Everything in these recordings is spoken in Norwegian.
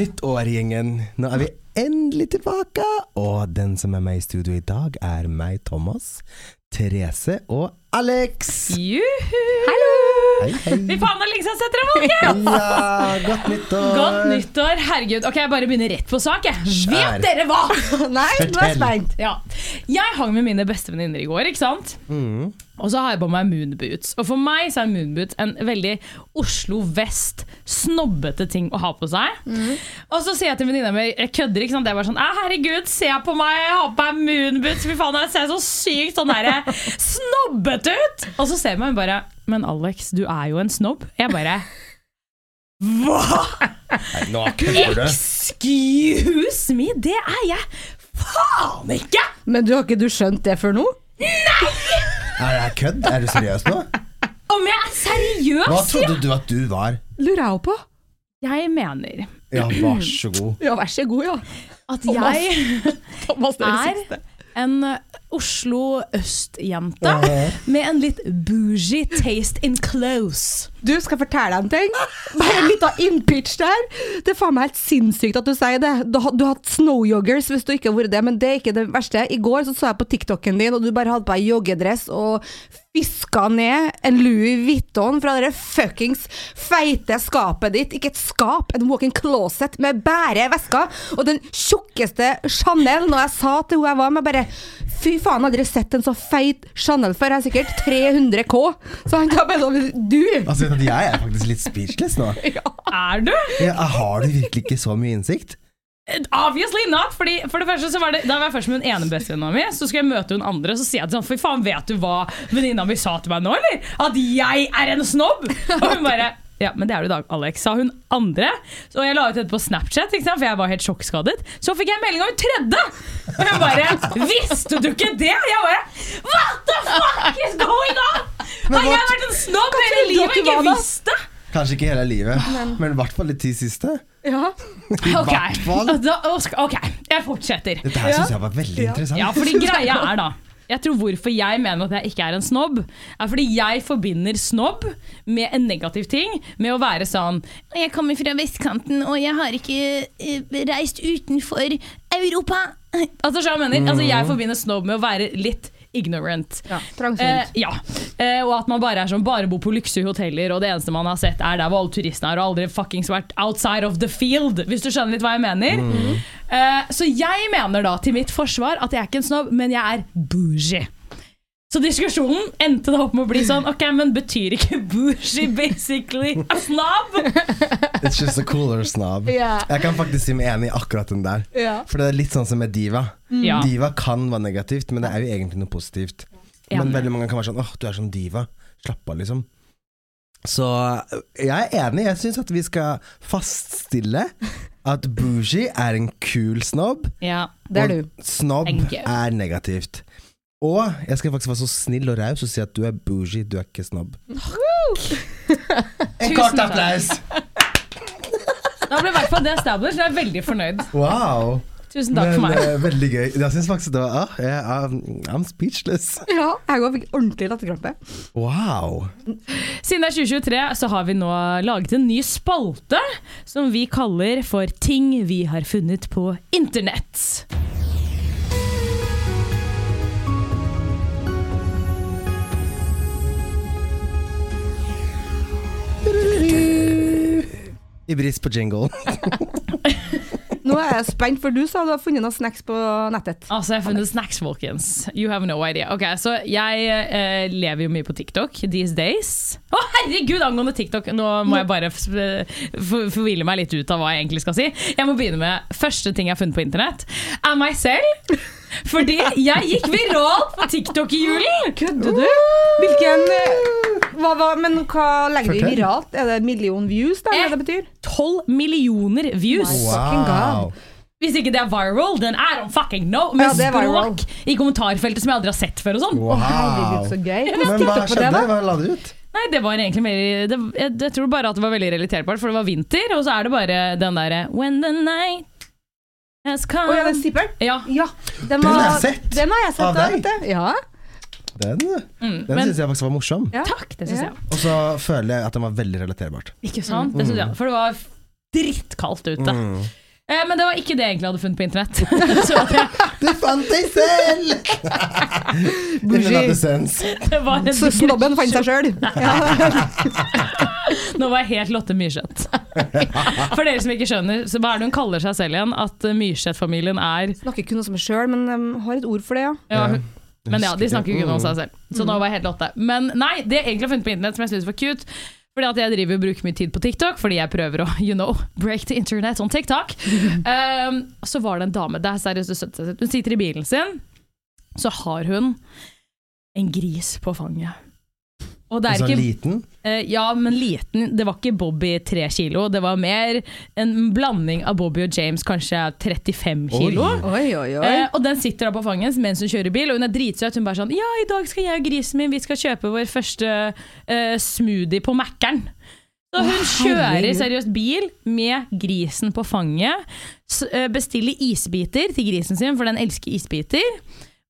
og godt nytt gjengen. Nå er vi endelig tilbake. Og den som er med i studio i dag, er meg, Thomas, Therese og Alex. Juhu! Hei, hei. Vi faen, har liksom sett dere, folkens! Ja, godt nyttår. Godt nyttår. Herregud. Ok, jeg bare begynner rett på sak. Jeg. Vet dere hva? Nei, nå er jeg spent. Ja. Jeg hang med mine beste venninner i går, ikke sant? Mm. Og så har jeg på meg moonboots. Og for meg så er moonboots en veldig Oslo vest, snobbete ting å ha på seg. Mm. Og så sier jeg til venninna mi Jeg kødder, ikke sant? Jeg er bare sånn Herregud, se på meg, jeg har på meg moonboots. Fy faen, jeg ser så sykt sånn der snobbete ut! Og så ser man bare Men Alex, du er jo en snobb. Jeg bare Hva?! Nei. Excuse me, det er jeg faen ikke! Men du har ikke du skjønt det før nå? Er det kødd? Er du seriøs nå? Om jeg er seriøs? Hva trodde du at du var? Lurer jeg jo på. Jeg mener Ja, vær så god. Ja, vær så god, ja. at Thomas. jeg Thomas, det er det er siste. En Oslo øst-jente med en litt bougie taste in clothes. Du, skal fortelle deg en ting? Bare en liten innpitch der. Det er faen meg helt sinnssykt at du sier det. Du har, du har hatt snowyoggers hvis du ikke har vært det, men det er ikke det verste. I går så, så jeg på TikToken din, og du bare hadde på deg joggedress og fiska ned en Louis Vuitton fra det fuckings feite skapet ditt. Ikke et skap, en walk-in closet med bare vesker. Og den tjukkeste Chanel, når jeg sa til hun jeg var med, bare Fy faen, hadde dere sett en så feit Chanel før. Jeg er sikkert 300 K. Så han tar bare sånn Du! Altså, jeg er faktisk litt speechless nå. Er du? Ja, har du virkelig ikke så mye innsikt? Obviously not! Fordi for det første så var det Da var jeg først med den ene bestevenninna mi, så skulle jeg møte hun andre, så sier jeg til sånn Fy faen, vet du hva venninna mi sa til meg nå, eller? At jeg er en snobb! Og hun bare ja, men det er du i dag, Alex, sa hun andre. Så jeg la ut dette på Snapchat, ikke sant? for jeg var helt sjokkskadet. Så fikk jeg en melding av hun tredje! Og hun bare Visste du ikke det? Jeg bare What the fuck is going on? Har jeg vært en snobb hele livet og ikke visst det? Kanskje ikke hele livet, men i hvert fall de ti siste. Ja. I Ok, hvert fall. da, ok, jeg fortsetter. Dette her syns jeg var veldig interessant. Ja, fordi greia er da Jeg tror hvorfor jeg mener at jeg ikke er en snobb, er fordi jeg forbinder snobb med en negativ ting. Med å være sånn Jeg kommer fra vestkanten, og jeg har ikke eh, reist utenfor Europa. Altså, jeg mener? Altså, jeg forbinder snobb med å være litt ignorant. ja trangsynt. Eh, ja. Eh, og at man bare er sånn Bare bor på luksushoteller, og det eneste man har sett, er der hvor alle turistene har, og aldri fuckings vært outside of the field, hvis du skjønner litt hva jeg mener. Eh, så jeg mener da, til mitt forsvar, at jeg er ikke en snobb, men jeg er bougie. Så diskusjonen endte da opp med å bli sånn Ok, men betyr ikke bougie basically a snob? It's just a cooler snob. Yeah. Jeg kan faktisk si meg enig i akkurat den der. Yeah. For det er litt sånn som med diva. Mm. Diva kan være negativt, men det er jo egentlig noe positivt. Men veldig mange kan være sånn åh, du er sånn diva. Slapp av, liksom. Så øh, jeg er enig. Jeg syns at vi skal faststille at bougie er en kul snobb, Ja. Det er du. snobb Thank er negativt. Og jeg skal faktisk være så snill og raus og si at du er bougie, du er ikke snobb. En kort applaus! Da ble i hvert fall det established. Jeg er veldig fornøyd. Wow. Tusen takk Men, for meg. eh, veldig gøy. Jeg syns faktisk det var ah, jeg, I'm, I'm speechless. Ja, jeg òg fikk ordentlig latterkrampe. Wow. Siden det er 2023, så har vi nå laget en ny spalte som vi kaller for Ting vi har funnet på internett. I brist på jingle. Nå er jeg spent, for du sa du har funnet noen snacks på nettet. Altså, jeg har funnet snacks, folkens. You have no idea. Ok, Så jeg eh, lever jo mye på TikTok these days. Å, herregud, angående TikTok! Nå må jeg bare forville meg litt ut av hva jeg egentlig skal si. Jeg må begynne med første ting jeg har funnet på internett. Er meg selv. Fordi jeg gikk viralt på TikTok i julen! Kødder du? Hvilken eh, hva, hva, Men hva legger du i viralt? Er det million views, da? Eh. Hva det betyr? 12 millioner views. Wow. Hvis ikke det er viral, then I don't fucking know. Med Ja, er språk i kommentarfeltet som jeg aldri har sett før og sånn. Herregud, wow. så gøy. Men hva skjedde? det? Hva la du ut? Nei, det var egentlig mer det, jeg, jeg tror bare at det var veldig relaterbart, for det var vinter, og så er det bare den derre When the night Å ja, den skipperen? Ja. Ja. Den, Den har jeg sett. Den har jeg sett, Av deg. Ja. Den, Mm, den men, syns jeg faktisk var morsom. Ja. Takk, det synes Ja. jeg. Og så føler jeg at den var veldig relaterbart. Ikke sant? Det synes jeg. For det var drittkaldt ute. Mm. Eh, men det var ikke det jeg egentlig hadde funnet på internett. så det, Du fant deg selv! Bougie. Det var en Så snobben fant seg sjøl. Nå var jeg helt Lotte Myrseth. For dere som ikke skjønner, så hva er det hun kaller seg selv igjen? At eh, Myrseth-familien er Snakker kun om meg sjøl, men de har et ord for det, ja. ja, hun, Men ja, de snakker ikke kun om Mm. seg selv. Så nå var jeg helt Lotte. Men nei, det jeg egentlig har funnet på internett som jeg syns var cute fordi at jeg driver og bruker mye tid på TikTok, fordi jeg prøver å you know, break the internet on TikTok. Um, så var det en dame, det er seriøst det. Hun sitter i bilen sin, så har hun en gris på fanget. Og det er Sånn ikke liten. Eh, ja, men liten. Det var ikke Bobby tre kilo. Det var mer en blanding av Bobby og James, kanskje 35 kilo. Oi. Oi, oi. Eh, og den sitter da på fanget mens hun kjører bil, og hun er dritsøt. Hun bare sånn Ja, i dag skal jeg og grisen min Vi skal kjøpe vår første uh, smoothie på Mækkern. Så hun kjører seriøst bil med grisen på fanget. Bestiller isbiter til grisen sin, for den elsker isbiter.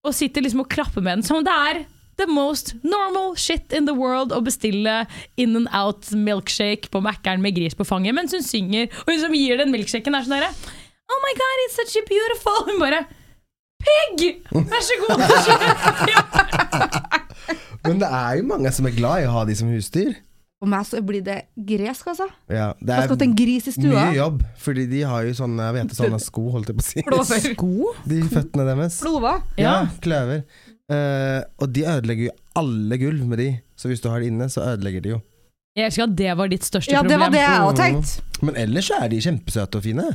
Og sitter liksom og klapper med den som det er the most normal shit in the world å bestille in and out milkshake på Mækkern med gris på fanget mens hun synger. Og hun som gir den milkshaken, er sånn derre Oh my god, it's such a beautiful Hun bare Pigg! Vær så god. Men det er jo mange som er glad i å ha de som husdyr. For meg så blir det gresk, altså. Ja, det er en gris i stua. mye jobb, fordi de har jo sånne, jeg vet, sånne sko, holdt jeg på å si. Sko? De føttene deres. Klover. Ja, Ja. kløver. Eh, og de ødelegger jo alle gulv med de, så hvis du har det inne, så ødelegger de jo. Jeg elsker at det var ditt største Ja, det var det jeg hadde tenkt. Men ellers så er de kjempesøte og fine.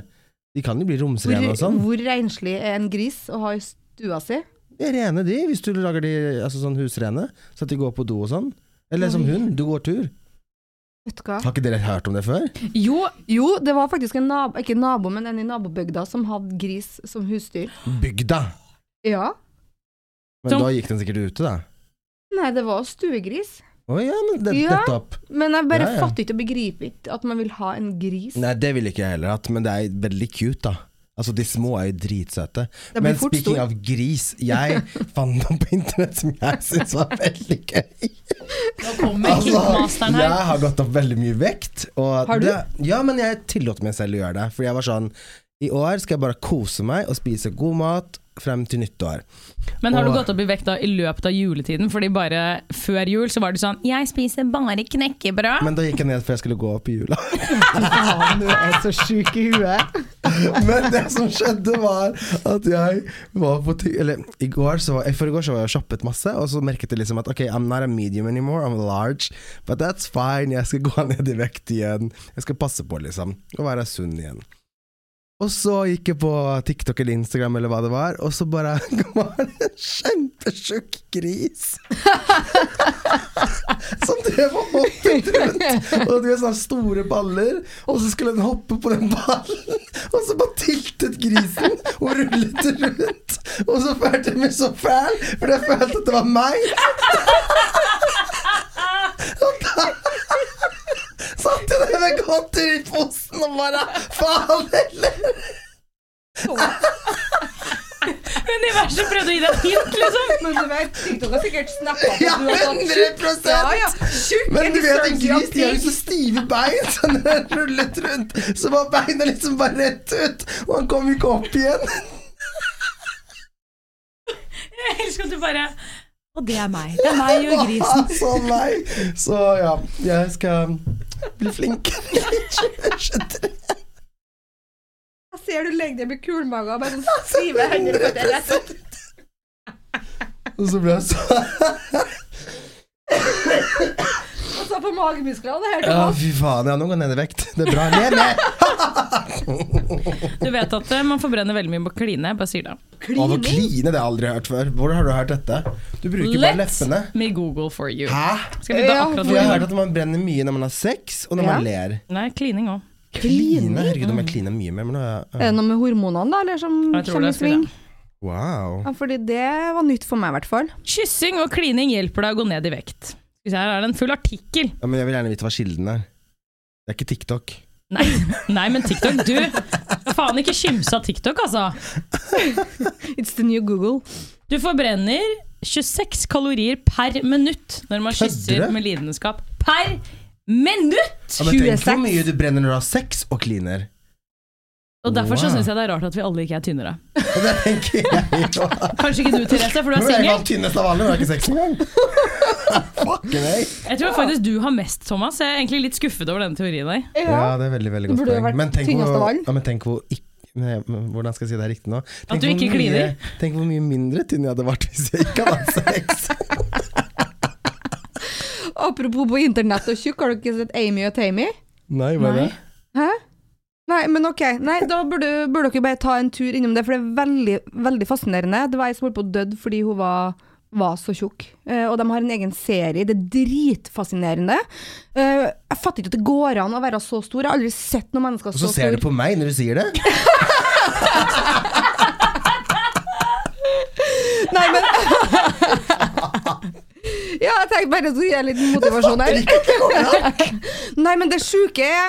De kan jo bli romsrene og sånn. hvor renslig er en gris å ha i stua si? Det er rene de, hvis du lager de altså sånn husrene, så at de går på do og sånn. Eller som Oi. hund, du går tur. Vet du hva? Har ikke dere hørt om det før? Jo, Jo, det var faktisk en nabo, ikke nabo, men en i nabobygda som hadde gris som husdyr. Bygda! Ja. Men Som- da gikk den sikkert ute, da. Nei, det var stuegris. Å ja, men det, Ja. nettopp. Men jeg bare Ja, ja. fatter ikke og begriper ikke at man vil ha en gris. Nei, det ville ikke jeg heller hatt, men det er veldig cute, da. Altså, de små er jo dritsøte. Det blir Men fort speaking stor. av gris, jeg fant noe på internett som jeg syns var veldig gøy. nå kommer kickmasteren jeg her. har gått opp veldig mye vekt. Og Har du? Det, ja, men jeg tillot meg selv å gjøre det. For jeg var sånn I år skal jeg bare kose meg og spise god mat frem til nyttår. Men har du gått opp i vekt da i løpet av juletiden? Fordi bare før jul så var du sånn Jeg spiser bare knekkebrød. Men da gikk jeg ned før jeg skulle gå opp i jula. Faen, du er så sjuk i huet. Men det som skjedde var at jeg var på ty Eller i går så var, i forrige så var jeg og shoppet masse, og så merket jeg liksom at ok, I'm not a medium anymore, I'm a large. But that's fine, jeg skal gå ned i vekt igjen. Jeg skal passe på, liksom. Og være sunn igjen. Og så gikk jeg på TikTok eller Instagram eller hva det var, og så bare var det en kjempetjukk gris. Som drev og hoppet rundt. Og du har sånne store baller, og så skulle den hoppe på den ballen. Og så bare tiltet grisen og rullet rundt. Og så følte jeg meg så fæl, for jeg følte at det var meg. Og da satt jo der med godteri i posen og bare Faen heller! Universet prøvde å gi deg et hint, liksom. Men du vet, TikTok har sikkert snappa på Ja, du har sånn tjukk- 100%. Ja, ja. Tjukk Men du vet, en gris de har jo så stive bein, så når den rullet rundt, så var beina liksom bare rett ut, og han kom ikke opp igjen. Jeg elsker at du bare Og det er meg. Det er meg og grisen. Så. Så ja, jeg skal bli flinkere i 2023. Jeg ser du legger deg med kulmage og bare sånn stive hender på det rette. Og så blir jeg så Og på magemusklene. Det Ja, fy faen. Ja, nå går jeg ned i vekt. Det er bra. Ned, ned! Du vet at eh, man forbrenner veldig mye på å kline. jeg Bare sier det. Av å kline, det har jeg aldri hørt før. Hvor har du hørt dette? Du bruker bare leppene. me Google for you. Hæ? Skal vi ta Ja, akkurat For jeg har hørt at man brenner mye når man har sex, og når Ja. man ler. Nei, klining òg. Kline? Herregud, om jeg kliner mye mer, men nå er Er jeg det noe med hormonene da, eller som Jeg tror kommer i det, sving? Wow. Ja, fordi det var nytt for meg i hvert fall. Kyssing og klining hjelper deg å gå ned i vekt. Se, Her er det en full artikkel. Ja, men jeg vil gjerne vite hva kilden er. Det er ikke TikTok. Nei, nei men TikTok, du Faen ikke skimse av TikTok, altså. It's the new Google. Du forbrenner 26 kalorier per minutt når man kysser med lidenskap. Per minutt! Ja, men tenk 26. hvor mye du brenner når du har sex og kliner. Og Derfor så Wow. syns jeg det er rart at vi alle ikke er tynnere. Og det tenker jeg jo. Kanskje ikke du, Therese, for du er er jeg singel. kalt tynnest av alle, du har ikke sex engang. Jeg tror faktisk du har mest, Thomas. Jeg er egentlig litt skuffet over denne teorien der. Ja, det er veldig, veldig godt poeng. Men tenk hvor, ja, men tenk hvor ikke Nei, Hvordan skal jeg si det riktig nå? Tenk du hvor ikke mye- kliner. Tenk hvor mye mindre tynn jeg hadde vært hvis jeg ikke hadde hatt sex. Apropos på internett og tjukk, har dere ikke sett Amy og Tamy? Nei, hva er det? Hæ? Nei, men ok. Nei, da burde, burde dere bare ta en tur innom det, for det er veldig, veldig fascinerende. Det var ei som holdt på å dø fordi hun var, var så tjukk. Uh, og de har en egen serie. Det er dritfascinerende. Uh, jeg fatter ikke at det går an å være så stor. Jeg har aldri sett noen mennesker Og så så ser du på meg når du sier det. Nei, men Ja, jeg tenkte bare å gi litt motivasjon her. Nei, men det sjuke er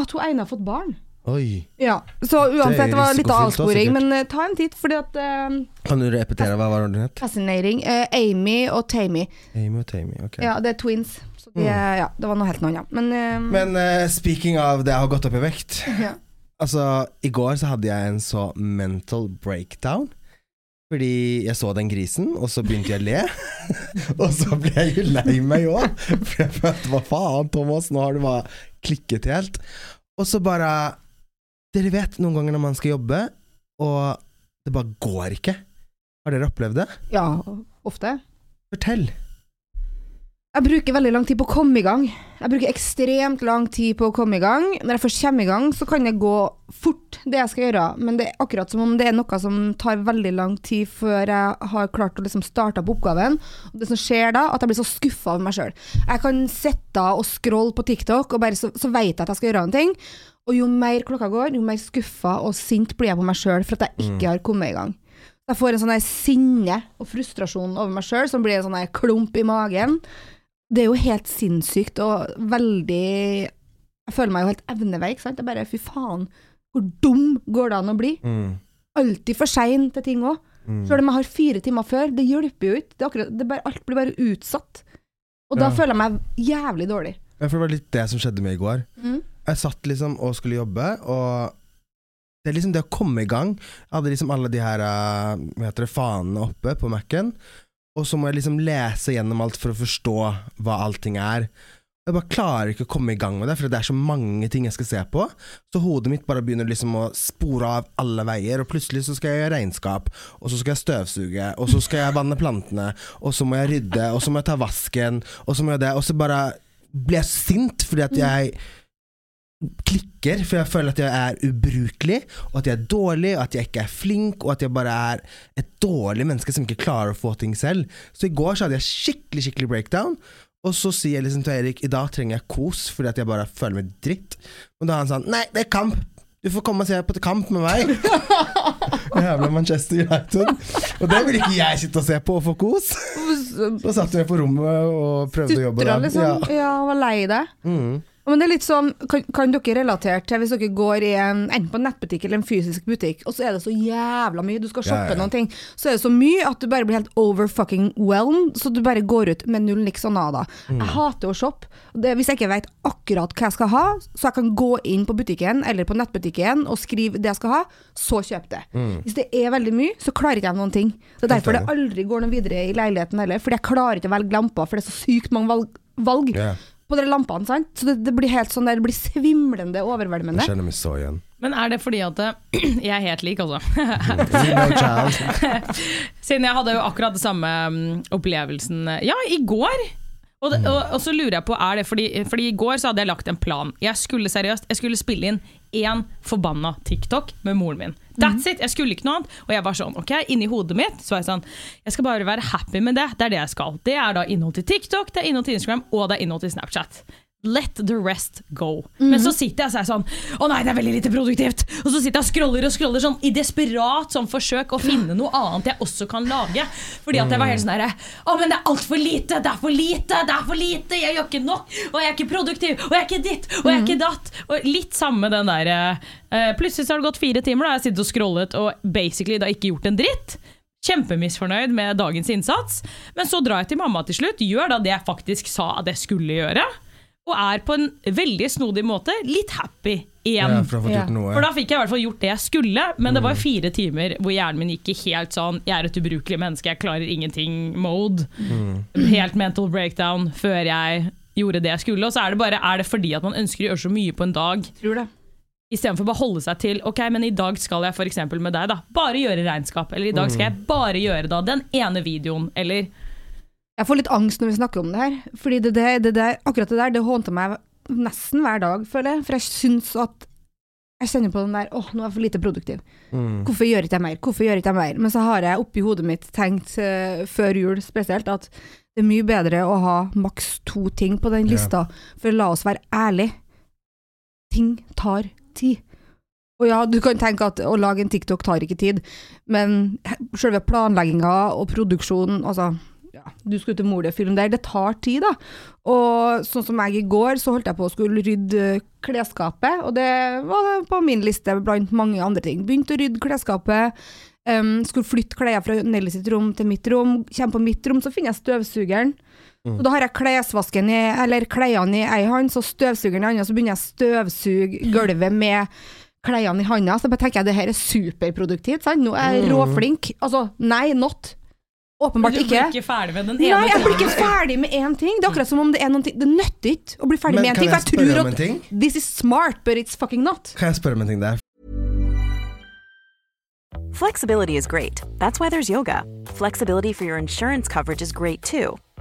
at hun ene har fått barn. Oi. Ja, Så uansett, det var litt av avsporing, men uh, ta en titt, fordi at uh, Kan du repetere hva var det het? Fascinating. Uh, Amy og Tamy. Amy og Tamy, ok. Ja, det er twins. Så de, mm. ja, det var noe helt annet. Men, eh, Men eh, speaking av det jeg har gått opp i vekt. ja. Altså, i går så hadde jeg en så mental breakdown. Fordi jeg så den grisen, og så begynte jeg å le. og så ble jeg jo lei meg òg. For jeg følte hva faen, Thomas, nå har du bare klikket helt. Og så bare Dere vet noen ganger når man skal jobbe, og det bare går ikke. Har dere opplevd det? ja, ofte. Fortell. Jeg bruker veldig lang tid på å komme i gang. Jeg bruker ekstremt lang tid på å komme i gang. Når jeg først kommer i gang, så kan det gå fort, det jeg skal gjøre. Men det er akkurat som om det er noe som tar veldig lang tid før jeg har klart å liksom starte på oppgaven. Og det som skjer da, at jeg blir så skuffa over meg sjøl. Jeg kan sitte og scrolle på TikTok, og bare så, så vet jeg at jeg skal gjøre en ting. Og jo mer klokka går, jo mer skuffa og sint blir jeg på meg sjøl for at jeg ikke har kommet i gang. Jeg får en sånn sinne og frustrasjon over meg sjøl som blir en sånn klump i magen. Det er jo helt sinnssykt og veldig Jeg føler meg jo helt evneveik, sant. Jeg bare fy faen, hvor dum går det an å bli? Mm. Alltid for sein til ting òg. Mm. Sjøl om jeg har fire timer før, det hjelper jo ikke. Det akkurat, bare, alt blir bare utsatt. Og da Ja. føler jeg meg jævlig dårlig. Ja, for det var litt det som skjedde med i går. Mm. Jeg satt liksom og skulle jobbe, og det er liksom det å komme i gang. Jeg hadde liksom alle de her eh, hva heter det, fanene oppe på Mac-en, og så må jeg liksom lese gjennom alt for å forstå hva allting er. Jeg bare klarer ikke å komme i gang med det, for det er så mange ting jeg skal se på. Så hodet mitt bare begynner liksom å spore av alle veier, og plutselig så skal jeg gjøre regnskap, og så skal jeg støvsuge, og så skal jeg vanne plantene, og så må jeg rydde, og så må jeg ta vasken, og så må jeg det, og så bare blir jeg sint fordi at jeg klikker, for jeg føler at jeg er ubrukelig, og at jeg er dårlig, og at jeg ikke er flink, og at jeg bare er et dårlig menneske som ikke klarer å få ting selv. Så i går så hadde jeg skikkelig, skikkelig breakdown. Og så sier jeg liksom til Erik i dag trenger jeg kos fordi at jeg bare føler meg dritt. Og da er han sånn Nei, det er kamp! Du får komme og se på kamp med meg! Jævla Manchester United. Og det vil ikke jeg sitte og se på og få kos. Da satt jeg på rommet og prøvde å jobbe. Da. liksom. Ja. Ja, var lei deg. Mm. Men det er litt sånn, kan, kan dere relatere til hvis dere går i en, enten på en nettbutikk eller en fysisk butikk, og så er det så jævla mye, du skal Ja, shoppe ja. noen ting, så er det så mye at du bare blir helt over fucking whelmed, så du bare går ut med null niks og nada. Mm. Jeg hater å shoppe. Det, hvis jeg ikke vet akkurat hva jeg skal ha, så jeg kan gå inn på butikken eller på nettbutikken og skrive det jeg skal ha, så kjøp det. Hvis det er veldig mye, så klarer ikke jeg noen ting. Det er derfor det aldri går noe videre i leiligheten heller, fordi jeg klarer ikke å velge lamper, for det er så sykt mange valg. valg Ja. På de lampene, sant? Så det, det blir helt sånn der, det blir svimlende overveldende. Jeg kjenner meg så igjen. Men er det fordi at eh, Jeg er helt lik, altså. Siden jeg hadde jo akkurat det samme mm, opplevelsen Ja, i går. Og, det, og, og så lurer jeg på, er det fordi, fordi i går så hadde jeg lagt en plan. Jeg skulle seriøst, jeg skulle spille inn én forbanna TikTok med moren min. That's it! Jeg skulle ikke noe annet. Og jeg var sånn, ok, inni hodet mitt så var jeg sånn Jeg skal bare være happy med det. Det er det jeg skal. Det er da innhold til TikTok, det er innhold til Instagram, og det er innhold til Snapchat. Let the rest go. Men så sitter jeg og så er sånn Å nei, det er veldig lite produktivt. Og så sitter jeg og scroller og scroller sånn i desperat sånn forsøk å finne noe annet jeg også kan lage. Fordi at jeg var helt sånn herre Å, men det er altfor lite! Det er for lite! Det er for lite! Jeg gjør ikke nok! Og jeg er ikke produktiv! Og jeg er ikke ditt! Og jeg er ikke datt! Og litt samme den der uh, Plutselig så har det gått fire timer, da jeg har sittet og scrollet og basically da ikke gjort en dritt. Kjempemisfornøyd med dagens innsats. Men så drar jeg til mamma til slutt, gjør da det jeg faktisk sa at jeg skulle gjøre. Og er på en veldig snodig måte litt happy igjen. Ja, for Ja. For da fikk jeg i hvert fall gjort det jeg skulle, men det var fire timer hvor hjernen min gikk i helt sånn 'jeg er et ubrukelig menneske, jeg klarer ingenting'-mode. Helt mental breakdown før jeg gjorde det jeg skulle. Og så er det bare er det fordi at man ønsker å gjøre så mye på en dag, Tror det. istedenfor bare holde seg til 'ok, men i dag skal jeg f.eks. med deg, da, bare gjøre regnskap', eller 'i dag skal jeg bare gjøre da den ene videoen', eller Jeg får litt angst når vi snakker om det her. Fordi det, det, det det akkurat det der det håndter meg nesten hver dag, føler jeg. For jeg syns at jeg kjenner på den der åh, nå er jeg for lite produktiv. Mm. Hvorfor gjør ikke jeg mer? Hvorfor gjør ikke jeg mer? Men så har jeg oppi hodet mitt tenkt, uh, før jul spesielt, at det er mye bedre å ha maks to ting på den lista, lista. For la oss være ærlige. Ting tar tid. Og ja, du kan tenke at å lage en TikTok tar ikke tid, men selve planlegginga og produksjonen, altså du skulle til Molia-film der, det tar tid, da. Og sånn som jeg i går, så holdt jeg på å skulle rydde klesskapet, og det var på min liste blant mange andre ting. Begynte å rydde klesskapet, Um, skulle flytte klær fra Nelly sitt rom til mitt rom. Kommer på mitt rom, så finner jeg støvsugeren. Og da har jeg klesvasken i, eller klærne i ei hånd, så støvsugeren i andre, så begynner jeg å støvsuge gulvet med klærne i handa. Så bare tenker jeg det her er superproduktivt, sant? Nå er jeg råflink. Altså, nei, not. Åpenbart ikke. Du blir ikke. ferdig med den ene Nei, jeg blir ikke ferdig med én ting. Det er akkurat som om det er noen ting Det nytter ikke å bli ferdig Men med én ting. jeg For jeg spørre tror at ting? this is smart, but it's fucking not. Kan jeg spørre om en ting der? Flexibility is great. That's why there's yoga. Flexibility for your insurance coverage is great too.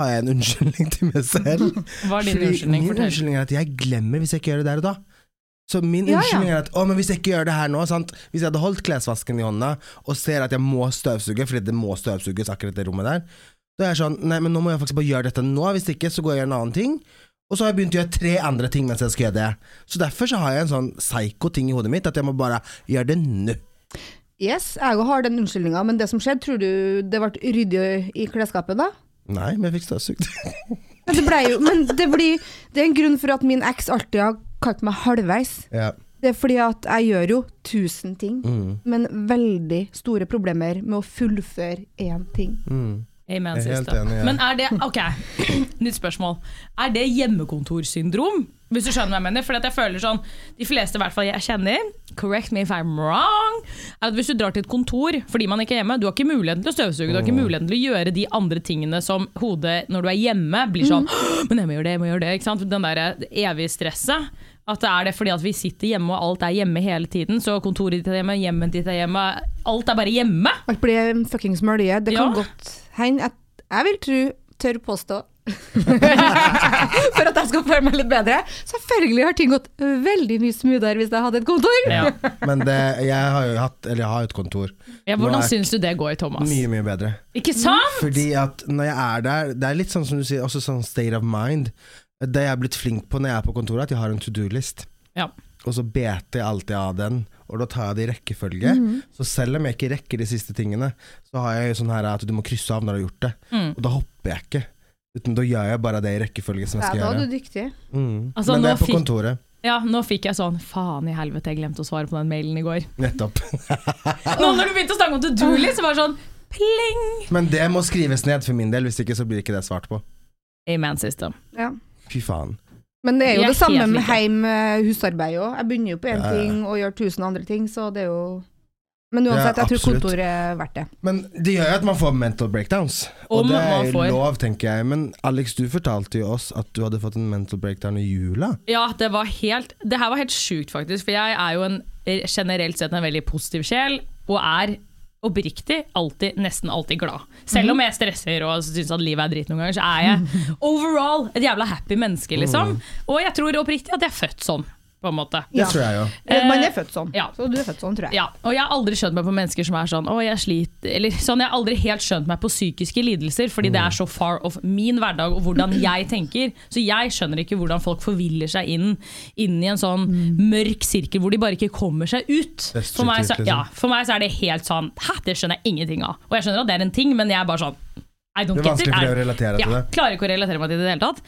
har jeg en unnskyldning til meg selv. Hva er din Fordi unnskyldning? Min Fortell. unnskyldning er at jeg glemmer hvis jeg ikke gjør det der og da. Så min Ja, ja. unnskyldning er at å, men hvis jeg ikke gjør det her nå sant? Hvis jeg hadde holdt klesvasken i hånda og ser at jeg må støvsuge, fordi det må støvsuges akkurat det rommet der, da er jeg sånn Nei, men nå må jeg faktisk bare gjøre dette nå, hvis ikke så går jeg og gjør en annen ting. Og så har jeg begynt å gjøre tre andre ting mens jeg skal gjøre det. Så derfor så har jeg en sånn psyko-ting i hodet mitt, at jeg må bare gjøre det nå. Yes, jeg òg har den unnskyldninga, men det som skjedde, tror du det ble ryddig i klesskapet da? Nei, men jeg fikk støvsugd. Men det, ble jo, men det, blir, det er en grunn for at min eks alltid har kalt meg halvveis. ja. Det er fordi at jeg gjør jo tusen ting, Mm. men veldig store problemer med å fullføre én ting. Mm. Amen, Jeg er helt enig, ja. Men er det Ok, nytt spørsmål. Er det hjemmekontorsyndrom? Hvis du skjønner hva jeg mener? For jeg føler sånn De fleste hvert fall jeg kjenner, correct me if I'm wrong, er at hvis du drar til et kontor fordi man ikke er hjemme, du har ikke muligheten til å støvsuge, du har ikke muligheten til å gjøre de andre tingene som hodet når du er hjemme blir sånn Men jeg må gjøre det, jeg må gjøre det. Ikke sant? Den der evige stresset. At det er det fordi at vi sitter hjemme og alt er hjemme hele tiden. Så kontoret ditt er hjemme, hjemmet ditt er hjemme. Alt er bare hjemme. Alt blir fuckings mølje. Det kan Ja. godt hende. Jeg vil tro, tør påstå For at jeg skal føle meg litt bedre. Selvfølgelig har ting gått veldig mye smoothere hvis jeg hadde et kontor. Ja. Men det, jeg har jo hatt, eller jeg har et kontor. Ja, hvordan syns du det går, Thomas? Mye, mye bedre. Ikke sant? Fordi at når jeg er der, det er litt sånn som du sier, også sånn state of mind. Det jeg er blitt flink på når jeg er på kontoret, er at jeg har en to do-list. Ja. Og så beter jeg alltid av den, og da tar jeg det i rekkefølge. Mm. Så selv om jeg ikke rekker de siste tingene, så har jeg sånn her at du må krysse av når du har gjort det. Mm. Og da hopper jeg ikke. Uten da gjør jeg bare det i rekkefølge som jeg Ja, gjøre. da er du dyktig. Mm. Altså, Men det er på kontoret. Ja, nå fikk jeg sånn Faen i helvete, jeg glemte å svare på den mailen i går. Nettopp. Nå når du begynte å snakke om to do-list, så var det sånn pling! Men det må skrives ned for min del, hvis ikke så blir ikke det svart på. Amen system. Ja. Fy faen. Men det er jo er det samme med heim eh, husarbeid òg. Jeg begynner jo på én Ja, ja. ting og gjør tusen andre ting, så det er jo Men uansett, jeg tror kontoret er verdt det. Men det gjør jo at man får mental breakdowns. Og Om det man er lov, tenker jeg. Men Alex, du fortalte jo oss at du hadde fått en mental breakdown i jula. Ja, det var helt Det her var helt sjukt, faktisk. For jeg er jo en generelt sett en veldig positiv sjel, og er oppriktig alltid, nesten alltid glad. Selv om jeg stresser og syns at livet er dritt noen ganger, så er jeg overall et jævla happy menneske, liksom. Og jeg tror oppriktig at jeg er født sånn, på en måte. Det tror jeg jo. Eh, Man er født sånn, ja. så du er født sånn, tror jeg. Ja, og jeg har aldri skjønt meg på mennesker som er sånn Å, jeg sliter Eller sånn, jeg har aldri helt skjønt meg på psykiske lidelser, fordi det er så far off min hverdag og hvordan jeg tenker. Så jeg skjønner ikke hvordan folk forviller seg inn Inn i en sånn mørk sirkel hvor de bare ikke kommer seg ut. For meg, så, liksom. ja, for meg så er det helt sånn Hæ, det skjønner jeg ingenting av. Og jeg skjønner at det er en ting, men jeg er bare sånn I don't Det er get it. vanskelig for deg å relatere til ja, det. Klarer ikke å relatere meg til det i det hele tatt.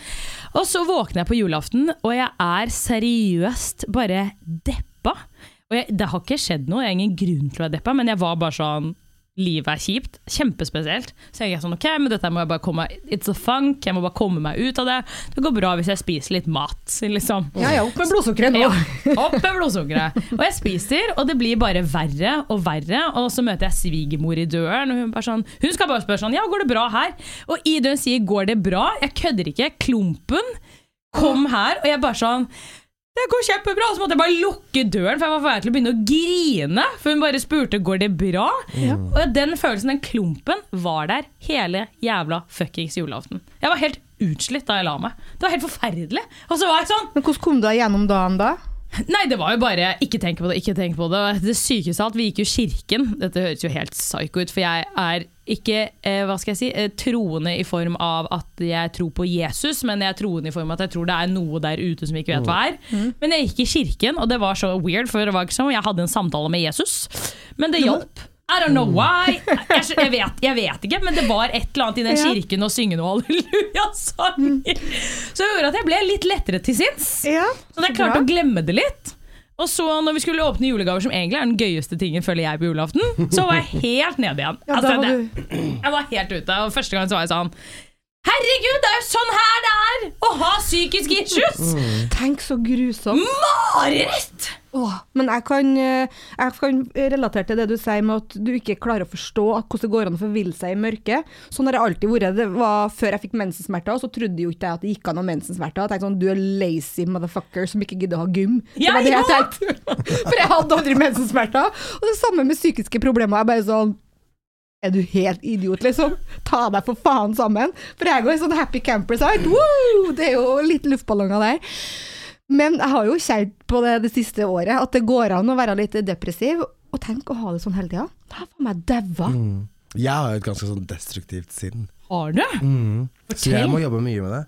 Og så våkner jeg på julaften, og jeg er seriøst bare deppa. Og jeg, det har ikke skjedd noe, jeg har ingen grunn til å være deppa, men jeg var bare sånn Livet er kjipt. Kjempespesielt. Så jeg er sånn, ok, men dette må jeg bare komme It's a funk, jeg må bare komme meg ut av det. Det går bra hvis jeg spiser litt mat, liksom. Ja ja, opp med blodsukkeret nå. Ja, opp med blodsukkeret. Og jeg spiser, og det blir bare verre og verre. Og så møter jeg svigermor i døren, og hun, bare sånn, hun skal bare spørre sånn Ja, går det bra her? Og i døren sier 'går det bra', jeg kødder ikke, klumpen kom her, og jeg bare sånn det går kjempebra, og så måtte jeg bare lukke døren, for jeg var på vei til å begynne å grine. For hun bare spurte går det bra. Og den følelsen, den klumpen, var der hele jævla fuckings julaften. Jeg var helt utslitt da jeg la meg. Det var helt forferdelig. Og så var jeg sånn Men hvordan kom du deg gjennom dagen da? Nei, det var jo bare ikke tenk på det, ikke tenk på det. Det sykeste av alt, vi gikk jo kirken. Dette høres jo helt psycho ut, for jeg er ikke eh, hva skal jeg si, eh, troende i form av at jeg tror på Jesus, men jeg er troende i form av at jeg tror det er noe der ute som vi ikke vet hva er. Men jeg gikk i kirken, og det var så weird, for det var ikke sånn, jeg hadde en samtale med Jesus. Men det hjalp. I don't know why. Jeg, jeg, vet, jeg vet ikke, men det var et eller annet i den kirken å synge noe halleluja-sanger. Så det gjorde at jeg ble litt lettere til sinns. Ja, Så jeg klarte å glemme det litt. Og så når vi skulle åpne julegaver, som egentlig er den gøyeste tingen, føler jeg på julaften, så var jeg helt nede igjen. Ja, Altså, var det, jeg var helt ute. Og første gang så var jeg sånn Herregud, det er jo sånn her det er å ha psykiske issues! Tenk så grusomt. Mareritt! Åh, men jeg kan, eh, jeg kan relatere til det du sier med at du ikke klarer å forstå hvordan det går an å forville seg i mørket. Sånn har jeg alltid vært. Det var Før jeg fikk mensensmerter, så trodde jo ikke jeg at det gikk an å ha mensensmerter. Jeg tenkte sånn, du er lazy motherfucker som ikke gidder å ha gym. Det var det jeg tenkte. For jeg hadde aldri mensensmerter. Og det samme med psykiske problemer. Jeg bare sånn er du helt idiot, liksom? Ta deg for faen sammen. For jeg går i sånn happy camper-side. Det er jo litt luftballonger der. Men jeg har jo kjent på det det siste året, at det går an å være litt depressiv. Og tenk å ha det sånn hele tida. Da jeg faen meg daua. Mm. Jeg har jo et ganske sånn destruktivt sinn. Har du? Mm. Så jeg må jobbe mye med det.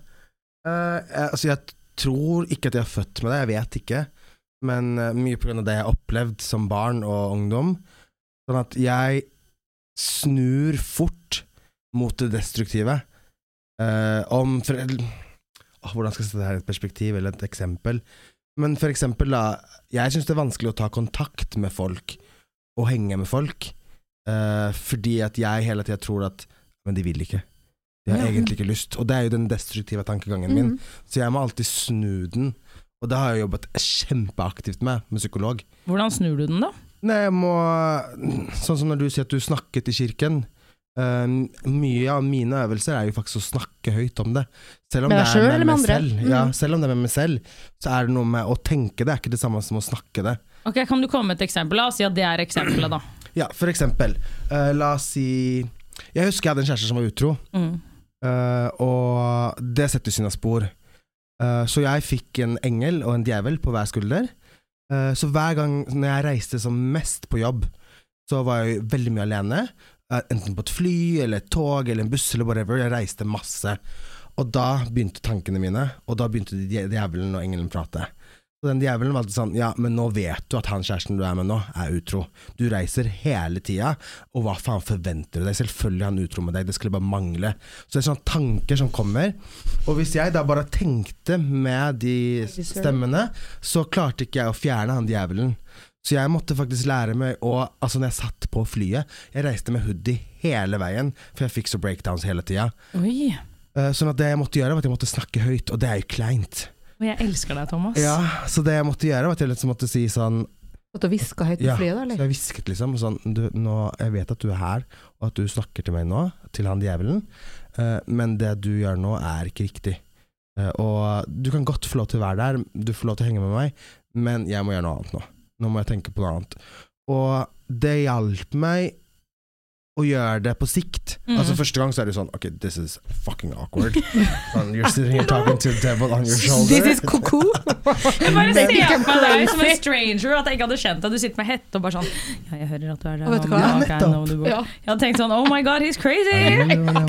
Uh, jeg, altså jeg tror ikke at jeg er født med det, jeg vet ikke. Men uh, mye av det jeg har opplevd som barn og ungdom. Sånn at jeg snur fort mot det destruktive. Uh, om for, Åh, Hvordan skal jeg sette det her i et perspektiv eller et eksempel? Men for eksempel, da. Jeg syns det er vanskelig å ta kontakt med folk og henge med folk. Uh, fordi at jeg hele tida tror at Men de vil ikke. De har Ja. egentlig ikke lyst. Og det er jo den destruktive tankegangen min. Mhm. Så jeg må alltid snu den. Og det har jeg jobbet kjempeaktivt med, med psykolog. Hvordan snur du den, da? Nei, jeg må Sånn som når du sier at du snakket i kirken. Eh, mye av mine øvelser er jo faktisk å snakke høyt om det. Selv om Med det deg med eller med andre? selv. Ja, Mm. selv om det er med meg selv, så er det noe med å tenke det, er ikke det samme som å snakke det. Ok, Kan du komme med et eksempel? La oss si at det er eksempelet, da. Ja, for eksempel. Uh, la oss si Jeg husker jeg hadde en kjæreste som var utro. Mm. uh, og det setter sine spor. Uh, så jeg fikk en engel og en djevel på hver skulder. Eh, så hver gang når jeg reiste som mest på jobb, så var jeg veldig mye alene. Enten på et fly eller et tog eller en buss eller whatever. Jeg reiste masse. og da begynte tankene mine, og da begynte djevelen og engelen prate. Og den djevelen var alltid sånn Ja, men nå vet du at han kjæresten du er med nå, er utro. Du reiser hele tida, og hva faen forventer du deg? Selvfølgelig er han utro med deg, det skulle bare mangle. Så det er sånne tanker som kommer. Og hvis jeg da bare tenkte med de stemmene, så klarte ikke jeg å fjerne han djevelen. Så jeg måtte faktisk lære meg å Altså, når jeg satt på flyet Jeg reiste med hoodie hele veien, for jeg fikk så breakdowns hele tida. Eh, Sånn at det jeg måtte gjøre, var at jeg måtte snakke høyt, og det er jo kleint. Og jeg elsker deg, Thomas. Ja, Så det jeg måtte gjøre, var at jeg liksom måtte si sånn At du hviska høyt på Ja, flyet, da, så jeg hvisket liksom sånn du, nå, Jeg vet at du er her, og at du snakker til meg nå, til han djevelen, uh, men det du gjør nå, er ikke riktig. Uh, og du kan godt få lov til å være der, du får lov til å henge med meg, men jeg må gjøre noe annet nå. Nå må jeg tenke på noe annet. Og det hjalp meg å gjøre det på sikt. Mm. Altså Første gang så er det sånn Ok, this is fucking awkward. And you're sitting here talking to the devil on your shoulder. This is koko. Jeg bare ser meg deg som en stranger, at jeg ikke hadde kjent deg. Du sitter med hette og bare sånn Ja, jeg hører at du er der. Og vet du hva? Ja, nettopp. du. Ja. Jeg hadde tenkt sånn Oh my god, he's crazy!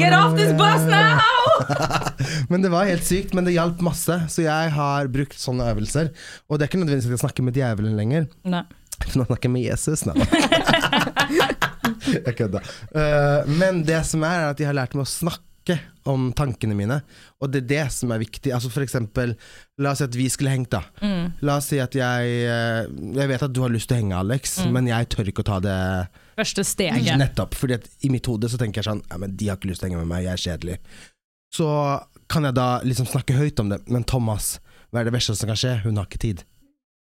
Get off this bus now! Men det var helt sykt, men det hjalp masse. Så jeg har brukt sånne øvelser. Og det er ikke nødvendigvis at jeg snakker med djevelen lenger. Nei. Nå snakker jeg med Jesus nå. jeg kødda. Uh, men det som er, er at jeg har lært meg å snakke om tankene mine. Og det er det som er viktig. Altså for eksempel, la oss si at vi skulle hengt, da. Mm. La oss si at jeg eh, Jeg vet at du har lyst til å henge, Alex, Mm. men jeg tør ikke å ta det Første steget. Nettopp. Fordi at i mitt hode så tenker jeg sånn Ja, men de har ikke lyst til å henge med meg, jeg er kjedelig. Så kan jeg da liksom snakke høyt om det. Men Thomas, hva er det verste som kan skje? Hun har ikke tid.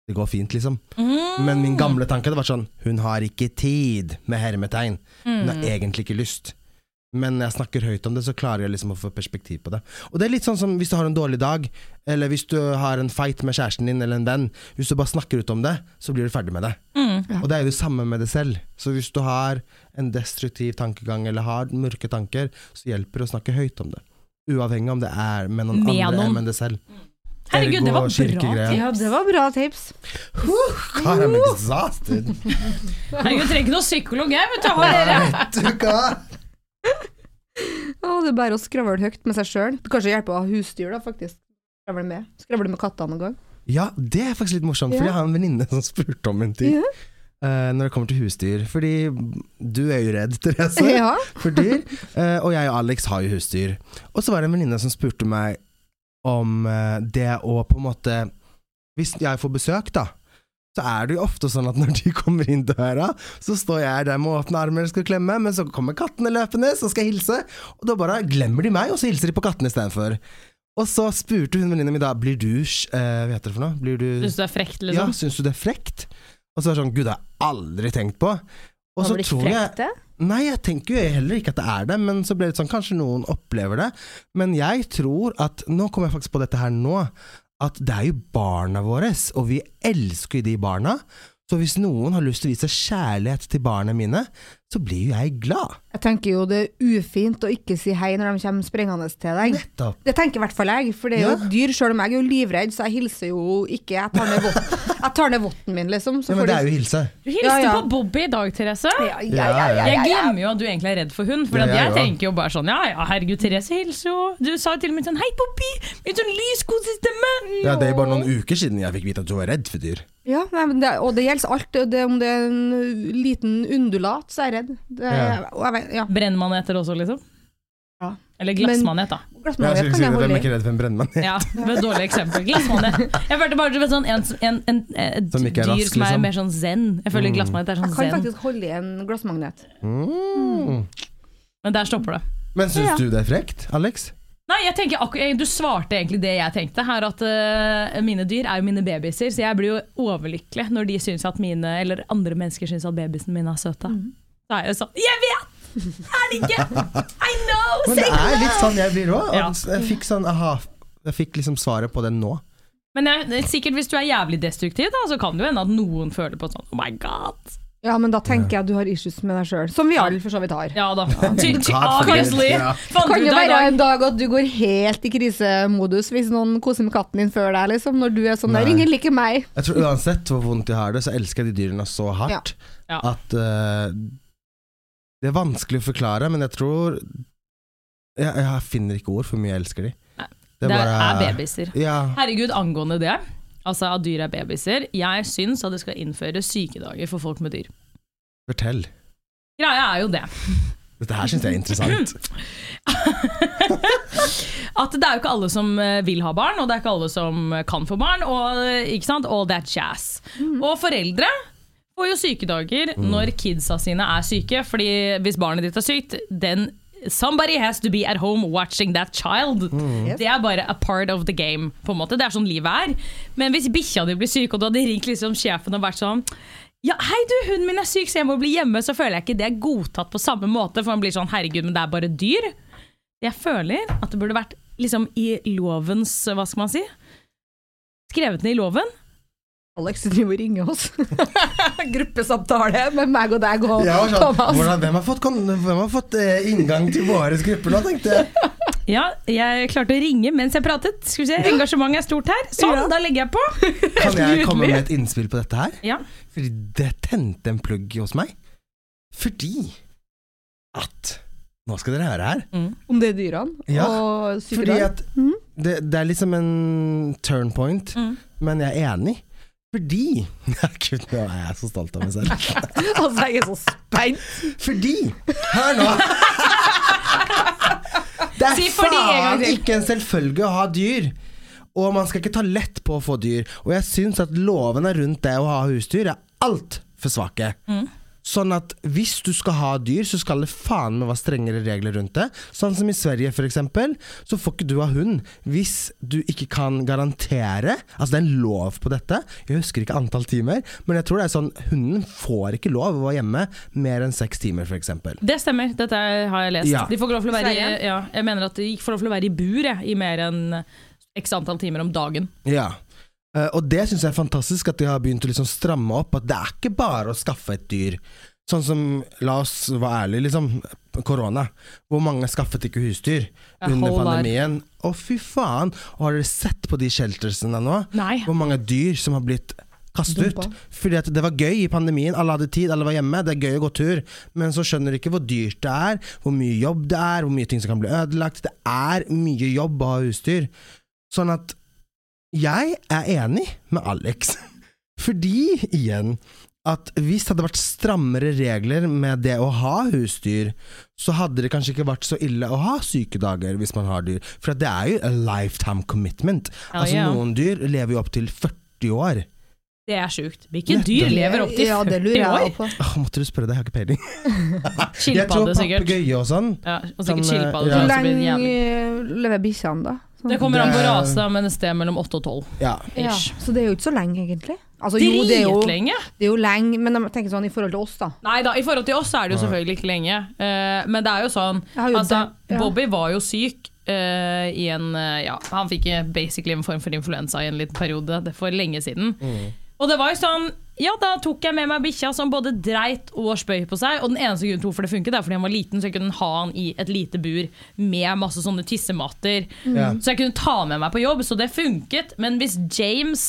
Det går fint, liksom. Mm. Men min gamle tanke hadde vært sånn Hun har ikke tid, med hermetegn. Hun har Mm. egentlig ikke lyst. Men når jeg snakker høyt om det, så klarer jeg liksom å få perspektiv på det. Og det er litt sånn som hvis du har en dårlig dag, eller hvis du har en fight med kjæresten din eller en venn. Hvis du bare snakker ut om det, så blir du ferdig med det. Mm. Og det er jo det samme med det selv. Så hvis du har en destruktiv tankegang eller har mørke tanker, så hjelper det å snakke høyt om det. Uavhengig om det er med noen Med andre noen. enn med det selv. Herregud, det var bra. Ja, det var bra tips. God, I'm exhausted. Herregud, trenger ikke noe psykolog, jeg. Vet du. Vet du hva? Ja, det er bare å skravle høyt med seg sjøl. Det kanskje hjelpe å ha husdyr, da, faktisk. Skravle med. Skravle med kattene noen gang. Ja, det er faktisk litt morsomt, for jeg har en venninne som spurte om en ting. Ja. Uh, når det kommer til husdyr. Fordi du er jo redd, Therese, Ja. for dyr. Uh, og jeg og Alex har jo husdyr. Og så var det en venninne som spurte meg om eh, det å på en måte Hvis jeg får besøk, da. Så er det jo ofte sånn at når de kommer inn døra, så står jeg der med åpne armer og skal klemme, men så kommer kattene løpende, så skal jeg hilse, og da bare glemmer de meg, og så hilser de på kattene istedenfor. Og så spurte hun venninna mi da Blir du uh, Hva heter det for noe? Blir du Syns du det er frekt, Ja, liksom? syns du det er frekt? Og så er det sånn Gud, det har jeg aldri tenkt på. Og så tror jeg? Nei, jeg tenker jo heller ikke at det er det, men så ble det sånn Kanskje noen opplever det. Men jeg tror at Nå kommer jeg faktisk på dette her nå. At det er jo barna våre, og vi elsker jo de barna. Så hvis noen har lyst til å vise kjærlighet til barna mine, så blir jo jeg glad. Jeg tenker jo det er ufint å ikke si hei når de kommer sprengende til deg. Nettopp. Det tenker i hvert fall jeg, for det er jo Ja. et dyr, Selv om jeg er jo livredd, så jeg hilser jo ikke. Jeg tar ned votten, jeg tar ned votten min, liksom. Så Ja, men det er jo hilse. Du hilste Ja, ja. på Bobby i dag, Therese. ja, ja, ja, Ja, ja, Jeg glemmer jo at du egentlig er redd for hund. For jeg tenker jo bare sånn Ja, ja, herregud, Therese hilser jo. Du sa jo til og med sånn Hei, Bobby! Med sånn lys, god stemme. Ja, det er bare noen uker siden jeg fikk vite at du var redd for dyr. Ja, nei, det, og det gjelder alt. Det, om det er en uh, liten undulat, så er jeg redd. Det, Ja. jeg ja. Brennmaneter også, liksom? Ja. Eller glassmanet, da. Jeg Glassmanet skulle kan si jeg det, Hvem er ikke redd for en brennmanet. Ja, det var et dårlig eksempel. Glassmanet. Jeg følte bare vet, sånn, en, en, en, et Som dyr rask, som er liksom. mer sånn zen. Jeg føler Mm. glassmanet er Jeg sånn kan zen. faktisk holde i en glassmagnet. Mm. Men der stopper det. Men syns Ja. du det er frekt, Alex? Nei, jeg tenker Du svarte egentlig det jeg tenkte. Her at uh, Mine dyr er jo mine babyer, så jeg blir jo overlykkelig når de syns at mine, eller andre mennesker syns at babyene mine er søte. Da er jeg sånn Jeg vet! Er det ikke? I know! Men det er litt sånn jeg blir òg. Ja. Jeg fikk sånn aha. Jeg fikk liksom svaret på det nå. Men jeg, er sikkert hvis du er jævlig destruktiv, da, så kan det jo hende at noen føler på sånn Oh my god. Ja, men da tenker jeg at du har issues med deg sjøl. Som vi alle for så vidt har. Ja da. Obviously. Kan jo være en dag at du går helt i krisemodus hvis noen koser med katten din før deg, liksom. Når du er sånn der, ingen liker meg. Jeg tror Uansett hvor vondt jeg har det, så elsker jeg de dyrene så hardt Ja. at uh, Det er vanskelig å forklare, men jeg tror jeg, jeg finner ikke ord for hvor mye jeg elsker de. Det, Det bare- er babyer. Ja. Herregud, angående det, altså at dyr er babyer, jeg syns at det skal innføres sykedager for folk med dyr. Fortell. Greia er jo det. Dette her syns jeg er interessant. At det er jo ikke alle som eh, vil ha barn, og det er ikke alle som kan få barn. Og, eh, ikke sant? All that jazz. Og foreldre får jo sykedager når kidsa sine er syke. Fordi hvis barnet ditt er sykt, then somebody has to be at home watching that child. Det er bare a part of the game. på en måte. Det er sånn livet er. Men hvis bikkja di blir syk, og du hadde ringt liksom sjefen og vært sånn ja, hei du, hunden min er syk, så jeg må bli hjemme. Så føler jeg ikke det er godtatt på samme måte. For man blir sånn, herregud, men det er bare dyr. Jeg føler at det burde vært liksom i lovens Hva skal man si? Skrevet ned i loven. Alex driver og ringer oss. Gruppesamtale med meg og deg og ja, sånn, Thomas. hvordan, hvem har fått, hvem har fått eh, inngang til våre grupper nå, tenkte jeg. Ja, jeg klarte å ringe mens jeg pratet. Skal vi se, Engasjementet er stort her. Sånn, Ja. da legger jeg på. Kan jeg komme med et innspill på dette her? Ja. Fordi det tente en plugg hos meg. Fordi at Nå skal dere høre her. Om det er dyrene Ja, og Fordi at mm. det, det er liksom en turn point, Mm. men jeg er enig. Fordi Gud, nå er jeg så stolt av meg selv. Altså, jeg er så spent. Fordi Hør nå! Det er Si faen ikke en selvfølge å ha dyr. Og man skal ikke ta lett på å få dyr. Og jeg syns at lovene rundt det å ha husdyr er altfor svake. Mm. Sånn at hvis du skal ha dyr, så skal det faen meg være strengere regler rundt det. Sånn som i Sverige, eksempel, så får ikke du ha hund hvis du ikke kan garantere Altså, det er en lov på dette. Jeg husker ikke antall timer, men jeg tror det er sånn hunden får ikke lov å være hjemme mer enn seks timer, eksempel. Det stemmer, dette har jeg lest. Ja. De får ikke lov til å være i, ja, jeg mener at de ikke får lov til å være i bur jeg, i mer enn x antall timer om dagen. Ja. Eh, og det syns jeg er fantastisk at de har begynt å liksom stramme opp. At det er ikke bare å skaffe et dyr. Sånn som, la oss være ærlige, liksom, korona. Hvor mange skaffet ikke husdyr A under pandemien? Å, fy faen! Og har dere sett på de sheltersene nå? Nei. Hvor mange dyr som har blitt kastet ut. Fordi at det var gøy i pandemien, alle hadde tid, alle var hjemme, det er gøy å gå tur. Men så skjønner du ikke hvor dyrt det er, hvor mye jobb det er, hvor mye ting som kan bli ødelagt. Det er mye jobb å ha husdyr. Sånn at jeg er enig med Alex. Fordi, igjen, at hvis det hadde vært strammere regler med det å ha husdyr, så hadde det kanskje ikke vært så ille å ha sykedager hvis man har dyr. For det er jo a lifetime commitment. Ja, altså yeah. Noen dyr lever jo opp til 40 år. Det er sjukt. Hvilke dyr lever opp til Ja, det 40 lurer jeg år? på. Åh, måtte du spørre det, jeg har ikke peiling. Jeg tror sikkert. papegøye og sånn. Ja, og sikkert Sånn, eh, skilpadde. ja. Hvor lenge lever bikkjene, da? Det kommer an på rase, men et sted mellom 8 og 12. Ja. ja, så det er jo ikke så lenge, egentlig. Altså, jo, det er jo, det er jo lenge, men jeg tenker sånn i forhold til oss, da. Nei da, i forhold til oss er det jo selvfølgelig ikke lenge. Uh, men det er jo sånn jo altså, det, ja. Bobby var jo syk Uh, i en uh, Ja, han fikk basically en form for influensa i en liten periode det for lenge siden. Og det var jo sånn Ja, da tok jeg med meg bikkja som både dreit og spøy på seg. Og den eneste grunnen til hvorfor det funket, er fordi han var liten, så jeg kunne ha han i et lite bur med masse sånne tissematter. Mm. Så jeg kunne ta med meg på jobb, så det funket. Men hvis James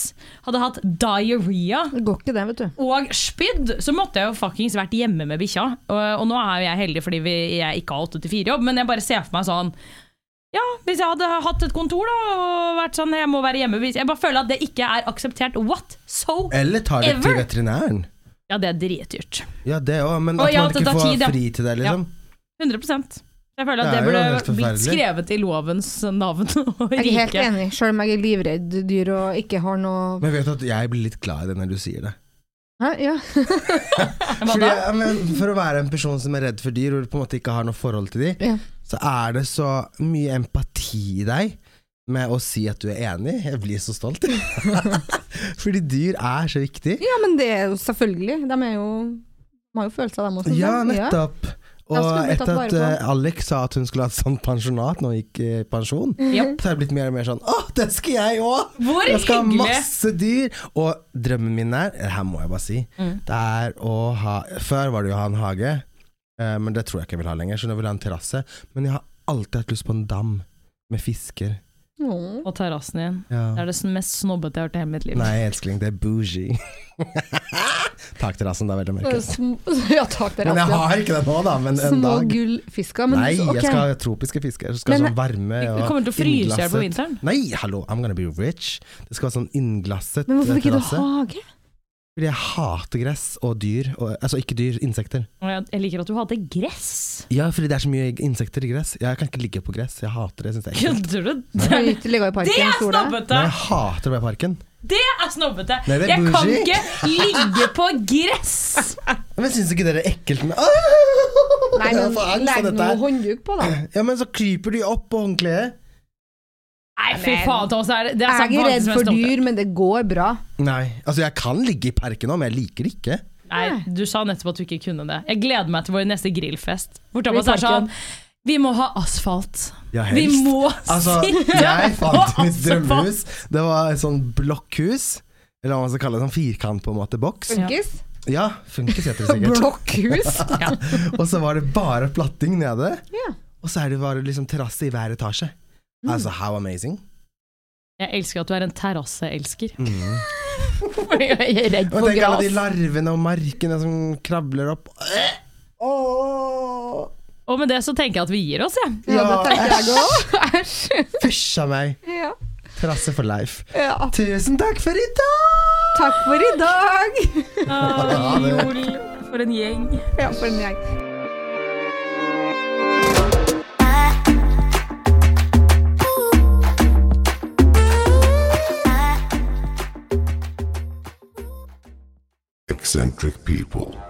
hadde hatt diaré Det går ikke det, vet du. og spydd, så måtte jeg jo fuckings vært hjemme med bikkja. Og, og nå er jo jeg heldig fordi vi, jeg ikke har 8-4-jobb, men jeg bare ser for meg sånn Ja, hvis jeg hadde hatt et kontor da og vært sånn jeg må være hjemme Jeg bare føler at det ikke er akseptert what so Eller tar det til veterinæren. Ja, det er dritdyrt. Ja, det òg, men Og at ja, man ikke får tid, ja. fri til det, liksom. 100 Jeg føler at det, det burde blitt skrevet i lovens navn og Jeg er helt enig, selv om jeg er livredd dyr og ikke har noe Men vet du at jeg blir litt glad i det når du sier det. Hæ? Ja. Fordi, ja, men for å være en person som er redd for dyr, og på en måte ikke har noe forhold til dem, Ja. så er det så mye empati i deg med å si at du er enig. Jeg blir så stolt. Fordi dyr er så viktig. ja, men det er jo selvfølgelig. De er jo De har jo følelser, dem også. Ja, nettopp. Da Og etter at eh, Alex sa at hun skulle ha et sånt pensjonat når hun gikk i pensjon, Japp. så har det blitt mer og mer sånn Å, det skal jeg òg! Jeg skal ha masse dyr! Og drømmen min er, det her må jeg bare si, Mm. det er å ha Før var det jo å ha en hage, uh, men det tror jeg ikke jeg vil ha lenger, så jeg vil ha en terrasse. Men jeg har alltid hatt lyst på en dam med fisker. Åh. på terrassen din. Ja. Det er det mest snobbete jeg har hørt i hele mitt liv. Nei, elskling, det er bougie. Takterrassen, det er veldig mørkt. Ja. Men jeg har ikke det nå, da. Men en Små dag. gullfisker. Nei, okay. jeg skal ha tropiske fisker. Jeg skal Men- ha sånn varme og kommer til å fryse i hjel på vinteren. Nei, hallo, I'm gonna be rich. Det skal være sånn innglasset Men hvorfor vil ikke du hage? Fordi jeg hater gress og dyr. Og, altså ikke dyr, insekter. Jeg, jeg liker at du hater gress. Ja, fordi det er så mye insekter i gress. Jeg kan ikke ligge på gress. Jeg hater det. Synes er. Kødder du? Det er i snobbete! Nei, jeg hater å være i parken. Det er snobbete! Nei, det er Jeg kan ikke ligge på gress! Men syns ikke dere er ekkelt med Nei, men legg noe håndduk på, da. Ja, men så kryper de opp på håndkleet. Nei, fy faen, Thomas. Det er, det er Jeg er faktisk redd for dyr, men det går bra. Nei, altså jeg kan ligge i parken nå, men jeg liker det ikke. Nei, du sa nettopp at du ikke kunne det. Jeg gleder meg til vår neste grillfest. Hvor Thomas er sånn. Vi må ha asfalt. Ja, Vi må Altså, jeg fant mitt drømmehus. Det var et sånn blokkhus. Eller hva man skal kalle det, sånn firkant på en måte, boks. Funkis? Ja, funkes heter det sikkert. Blokkhus? Og så var det bare platting nede. Ja. Og så er det bare liksom terrasse i hver etasje. Mm. Altså, how amazing. Jeg elsker at du er en terrasseelsker. Mm. Jeg er redd Og for tenk alle de larvene og markene som krabler opp. Åh! Og med det så tenker jeg at vi gir oss, jeg. Ja, det Ja, tenker jeg òg. Æsj. Fysj a meg. Ja. Terrasse for life. Ja. Tusen takk for i dag! Takk for i dag! Ah, jol, for en gjeng. Ja, for en gjeng. Eccentric people.